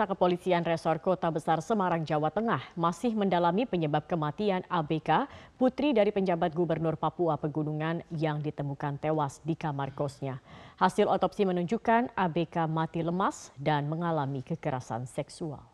Pemirsa Kepolisian Resor Kota Besar Semarang, Jawa Tengah masih mendalami penyebab kematian ABK, putri dari penjabat Gubernur Papua Pegunungan yang ditemukan tewas di kamar kosnya. Hasil otopsi menunjukkan ABK mati lemas dan mengalami kekerasan seksual.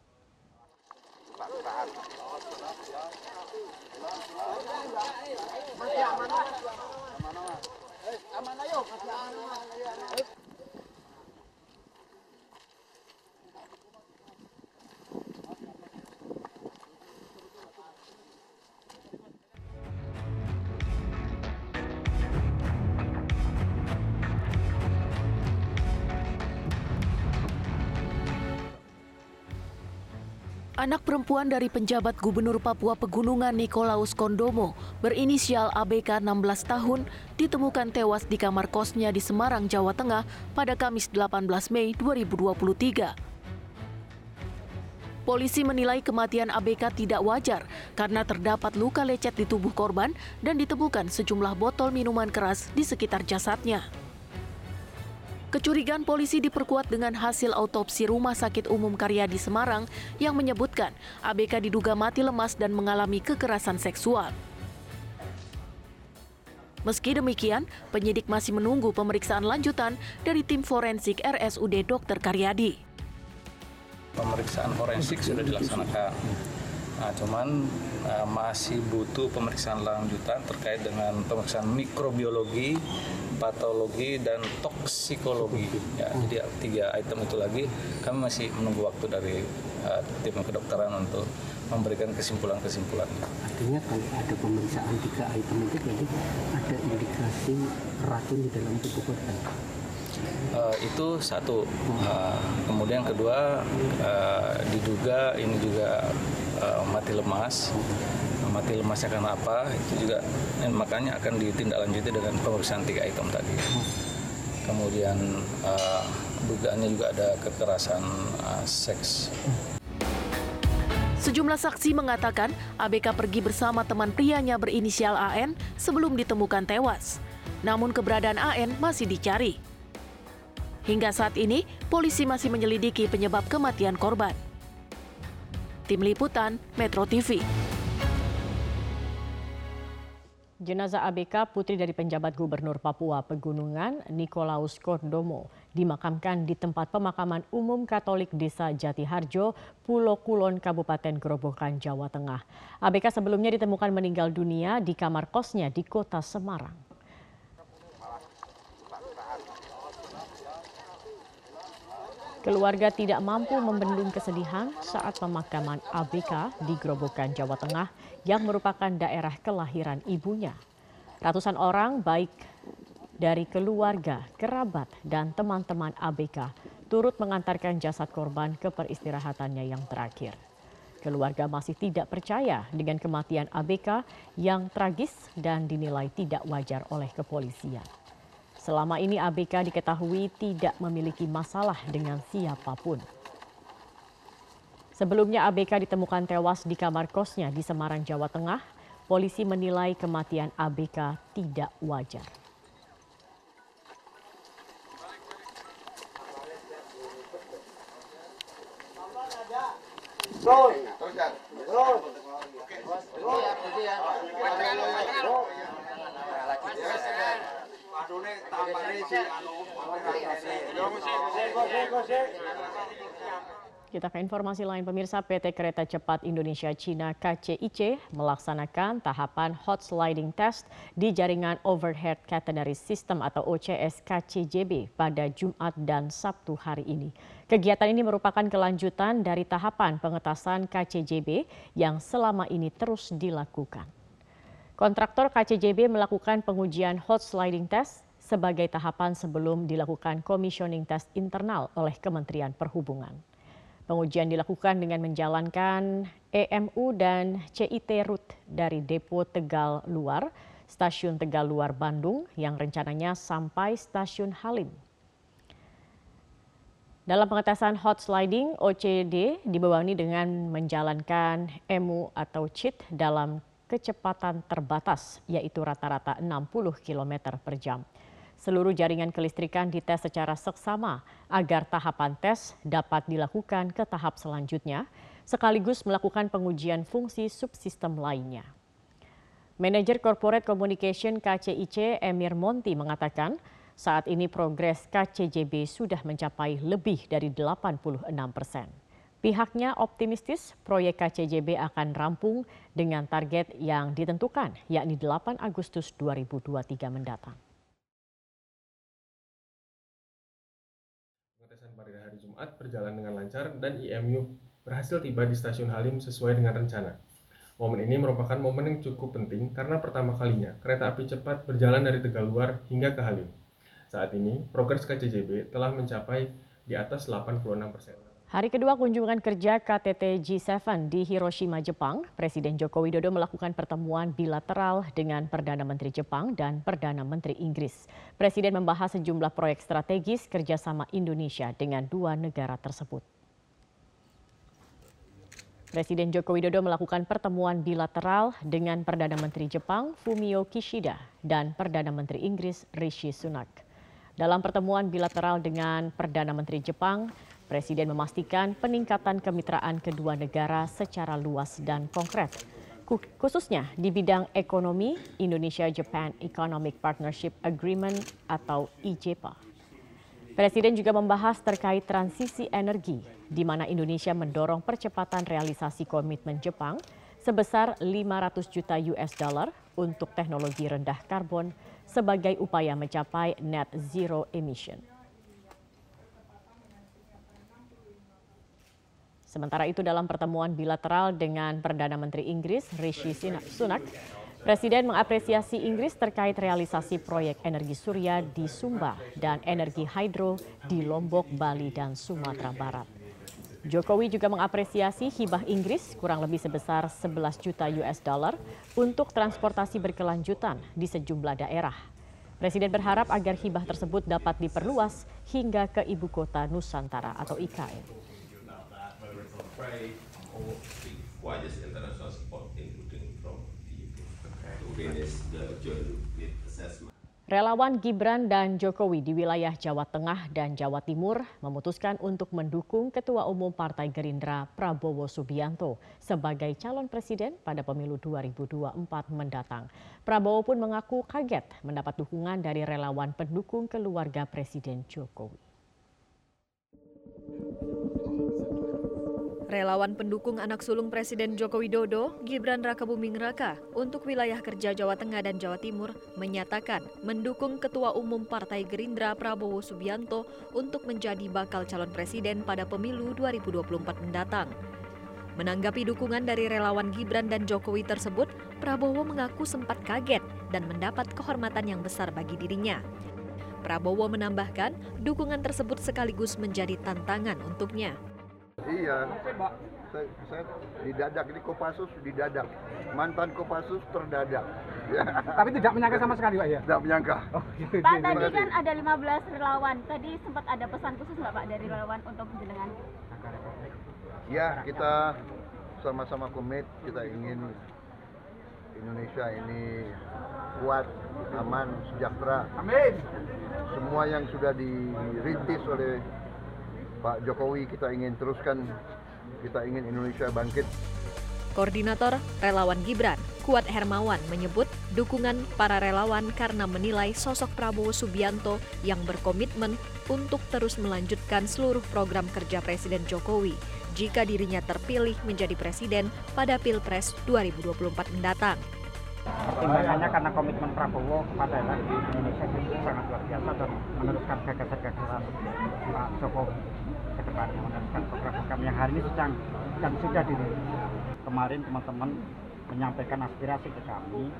Anak perempuan dari penjabat Gubernur Papua Pegunungan Nikolaus Kondomo berinisial ABK 16 tahun ditemukan tewas di kamar kosnya di Semarang, Jawa Tengah pada Kamis 18 Mei 2023. Polisi menilai kematian ABK tidak wajar karena terdapat luka lecet di tubuh korban dan ditemukan sejumlah botol minuman keras di sekitar jasadnya. Kecurigaan polisi diperkuat dengan hasil autopsi Rumah Sakit Umum Karyadi Semarang yang menyebutkan ABK diduga mati lemas dan mengalami kekerasan seksual. Meski demikian, penyidik masih menunggu pemeriksaan lanjutan dari tim forensik RSUD Dr. Karyadi. Pemeriksaan forensik sudah dilaksanakan. Nah, cuman uh, masih butuh pemeriksaan lanjutan terkait dengan pemeriksaan mikrobiologi, patologi dan toksikologi. Ya, jadi tiga item itu lagi kami masih menunggu waktu dari uh, tim kedokteran untuk memberikan kesimpulan-kesimpulan. Artinya kalau ada pemeriksaan tiga item itu berarti ada indikasi racun di dalam tubuh korban. Uh, itu satu. Uh, kemudian kedua uh, diduga ini juga uh, mati lemas mati lemasnya karena apa itu juga makanya akan ditindaklanjuti dengan pemeriksaan tiga item tadi kemudian uh, dugaannya juga ada kekerasan uh, seks Sejumlah saksi mengatakan ABK pergi bersama teman prianya berinisial AN sebelum ditemukan tewas. Namun keberadaan AN masih dicari. Hingga saat ini, polisi masih menyelidiki penyebab kematian korban. Tim Liputan, Metro TV. Jenazah ABK putri dari penjabat Gubernur Papua Pegunungan Nikolaus Kondomo dimakamkan di tempat pemakaman umum Katolik Desa Jatiharjo, Pulau Kulon, Kabupaten Gerobokan, Jawa Tengah. ABK sebelumnya ditemukan meninggal dunia di kamar kosnya di kota Semarang. Keluarga tidak mampu membendung kesedihan saat pemakaman ABK di Grobogan, Jawa Tengah yang merupakan daerah kelahiran ibunya. Ratusan orang baik dari keluarga, kerabat, dan teman-teman ABK turut mengantarkan jasad korban ke peristirahatannya yang terakhir. Keluarga masih tidak percaya dengan kematian ABK yang tragis dan dinilai tidak wajar oleh kepolisian. Selama ini ABK diketahui tidak memiliki masalah dengan siapa pun. Sebelumnya ABK ditemukan tewas di kamar kosnya di Semarang, Jawa Tengah. Polisi menilai kematian ABK tidak wajar. Kita ke informasi lain pemirsa PT Kereta Cepat Indonesia Cina KCIC melaksanakan tahapan hot sliding test di jaringan Overhead Catenary System atau OCS KCJB pada Jumat dan Sabtu hari ini. Kegiatan ini merupakan kelanjutan dari tahapan pengetasan KCJB yang selama ini terus dilakukan. Kontraktor KCJB melakukan pengujian hot sliding test sebagai tahapan sebelum dilakukan commissioning test internal oleh Kementerian Perhubungan. Pengujian dilakukan dengan menjalankan EMU dan CIT route dari depo Tegal Luar, stasiun Tegal Luar Bandung yang rencananya sampai stasiun Halim. Dalam pengetesan hot sliding, OCD dibebani dengan menjalankan EMU atau cheat dalam kecepatan terbatas, yaitu rata-rata 60 km per jam. Seluruh jaringan kelistrikan dites secara seksama agar tahapan tes dapat dilakukan ke tahap selanjutnya, sekaligus melakukan pengujian fungsi subsistem lainnya. Manajer Corporate Communication KCIC Emir Monti mengatakan, saat ini progres KCJB sudah mencapai lebih dari 86 persen. Pihaknya optimistis proyek KCJB akan rampung dengan target yang ditentukan, yakni 8 Agustus 2023 mendatang. Jumat berjalan dengan lancar dan IMU berhasil tiba di stasiun Halim sesuai dengan rencana. Momen ini merupakan momen yang cukup penting karena pertama kalinya kereta api cepat berjalan dari Tegaluar hingga ke Halim. Saat ini, progres KCJB telah mencapai di atas 86 persen. Hari kedua kunjungan kerja KTT G7 di Hiroshima, Jepang, Presiden Joko Widodo melakukan pertemuan bilateral dengan Perdana Menteri Jepang dan Perdana Menteri Inggris. Presiden membahas sejumlah proyek strategis kerjasama Indonesia dengan dua negara tersebut. Presiden Joko Widodo melakukan pertemuan bilateral dengan Perdana Menteri Jepang Fumio Kishida dan Perdana Menteri Inggris Rishi Sunak. Dalam pertemuan bilateral dengan Perdana Menteri Jepang, Presiden memastikan peningkatan kemitraan kedua negara secara luas dan konkret, khususnya di bidang ekonomi Indonesia-Japan Economic Partnership Agreement atau IJPA. Presiden juga membahas terkait transisi energi, di mana Indonesia mendorong percepatan realisasi komitmen Jepang sebesar 500 juta US dollar untuk teknologi rendah karbon sebagai upaya mencapai net zero emission. Sementara itu dalam pertemuan bilateral dengan Perdana Menteri Inggris Rishi Sunak, Presiden mengapresiasi Inggris terkait realisasi proyek energi surya di Sumba dan energi hidro di Lombok, Bali, dan Sumatera Barat. Jokowi juga mengapresiasi hibah Inggris kurang lebih sebesar 11 juta US dollar untuk transportasi berkelanjutan di sejumlah daerah. Presiden berharap agar hibah tersebut dapat diperluas hingga ke ibu kota Nusantara atau IKN pray or seek widest international support including from the UK to finish the joint assessment. Relawan Gibran dan Jokowi di wilayah Jawa Tengah dan Jawa Timur memutuskan untuk mendukung Ketua Umum Partai Gerindra Prabowo Subianto sebagai calon presiden pada pemilu 2024 mendatang. Prabowo pun mengaku kaget mendapat dukungan dari relawan pendukung keluarga Presiden Jokowi. Relawan pendukung anak sulung Presiden Joko Widodo, Gibran Rakabuming Raka, untuk wilayah kerja Jawa Tengah dan Jawa Timur menyatakan mendukung Ketua Umum Partai Gerindra Prabowo Subianto untuk menjadi bakal calon presiden pada pemilu 2024 mendatang. Menanggapi dukungan dari relawan Gibran dan Jokowi tersebut, Prabowo mengaku sempat kaget dan mendapat kehormatan yang besar bagi dirinya. Prabowo menambahkan, dukungan tersebut sekaligus menjadi tantangan untuknya. Iya. Saya, saya didadak ini Kopassus didadak. Mantan Kopassus terdadak. Ya. Tapi tidak menyangka sama sekali Pak ya? Tidak menyangka. Oh, gitu. Pak tadi kan ada 15 relawan. Tadi sempat ada pesan khusus nggak Pak dari relawan untuk jenengan? Ya kita sama-sama komit kita ingin Indonesia ini kuat, aman, sejahtera. Amin. Semua yang sudah dirintis oleh Pak Jokowi kita ingin teruskan, kita ingin Indonesia bangkit. Koordinator Relawan Gibran, Kuat Hermawan menyebut dukungan para relawan karena menilai sosok Prabowo Subianto yang berkomitmen untuk terus melanjutkan seluruh program kerja Presiden Jokowi jika dirinya terpilih menjadi presiden pada Pilpres 2024 mendatang. Pertimbangannya karena komitmen Prabowo kepada Indonesia itu sangat luar biasa dan meneruskan gagasan-gagasan Pak Jokowi ke depannya meneruskan program-program yang hari ini sedang dan sudah di kemarin teman-teman menyampaikan aspirasi ke kami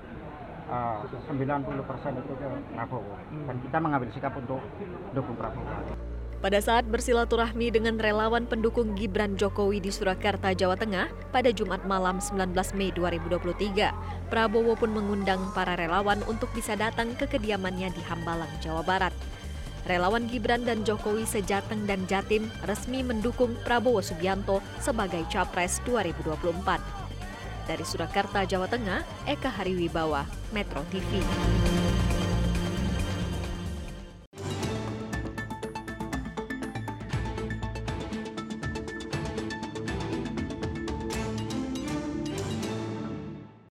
uh, 90% itu ke Prabowo dan kita mengambil sikap untuk dukung Prabowo. Pada saat bersilaturahmi dengan relawan pendukung Gibran Jokowi di Surakarta, Jawa Tengah pada Jumat malam 19 Mei 2023, Prabowo pun mengundang para relawan untuk bisa datang ke kediamannya di Hambalang, Jawa Barat. Relawan Gibran dan Jokowi sejateng dan Jatim resmi mendukung Prabowo Subianto sebagai Capres 2024. Dari Surakarta, Jawa Tengah, Eka Hariwibawa, Metro TV.